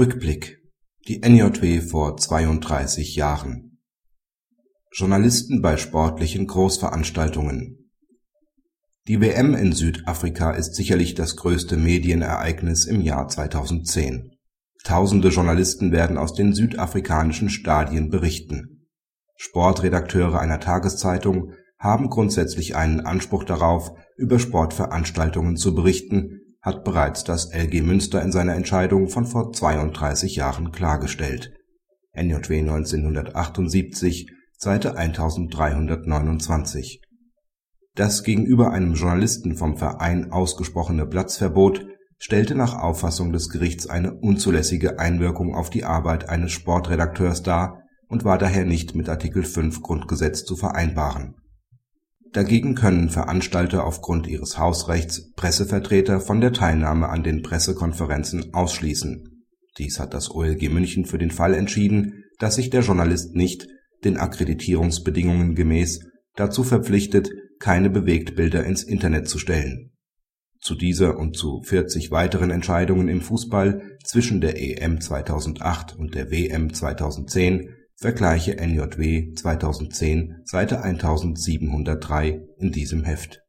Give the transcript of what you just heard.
Rückblick Die NJW vor 32 Jahren Journalisten bei sportlichen Großveranstaltungen Die WM in Südafrika ist sicherlich das größte Medienereignis im Jahr 2010. Tausende Journalisten werden aus den südafrikanischen Stadien berichten. Sportredakteure einer Tageszeitung haben grundsätzlich einen Anspruch darauf, über Sportveranstaltungen zu berichten hat bereits das LG Münster in seiner Entscheidung von vor 32 Jahren klargestellt (NJW 1978, Seite 1329). Das gegenüber einem Journalisten vom Verein ausgesprochene Platzverbot stellte nach Auffassung des Gerichts eine unzulässige Einwirkung auf die Arbeit eines Sportredakteurs dar und war daher nicht mit Artikel 5 Grundgesetz zu vereinbaren Dagegen können Veranstalter aufgrund ihres Hausrechts Pressevertreter von der Teilnahme an den Pressekonferenzen ausschließen. Dies hat das OLG München für den Fall entschieden, dass sich der Journalist nicht, den Akkreditierungsbedingungen gemäß, dazu verpflichtet, keine Bewegtbilder ins Internet zu stellen. Zu dieser und zu 40 weiteren Entscheidungen im Fußball zwischen der EM 2008 und der WM 2010 Vergleiche NJW 2010, Seite 1703 in diesem Heft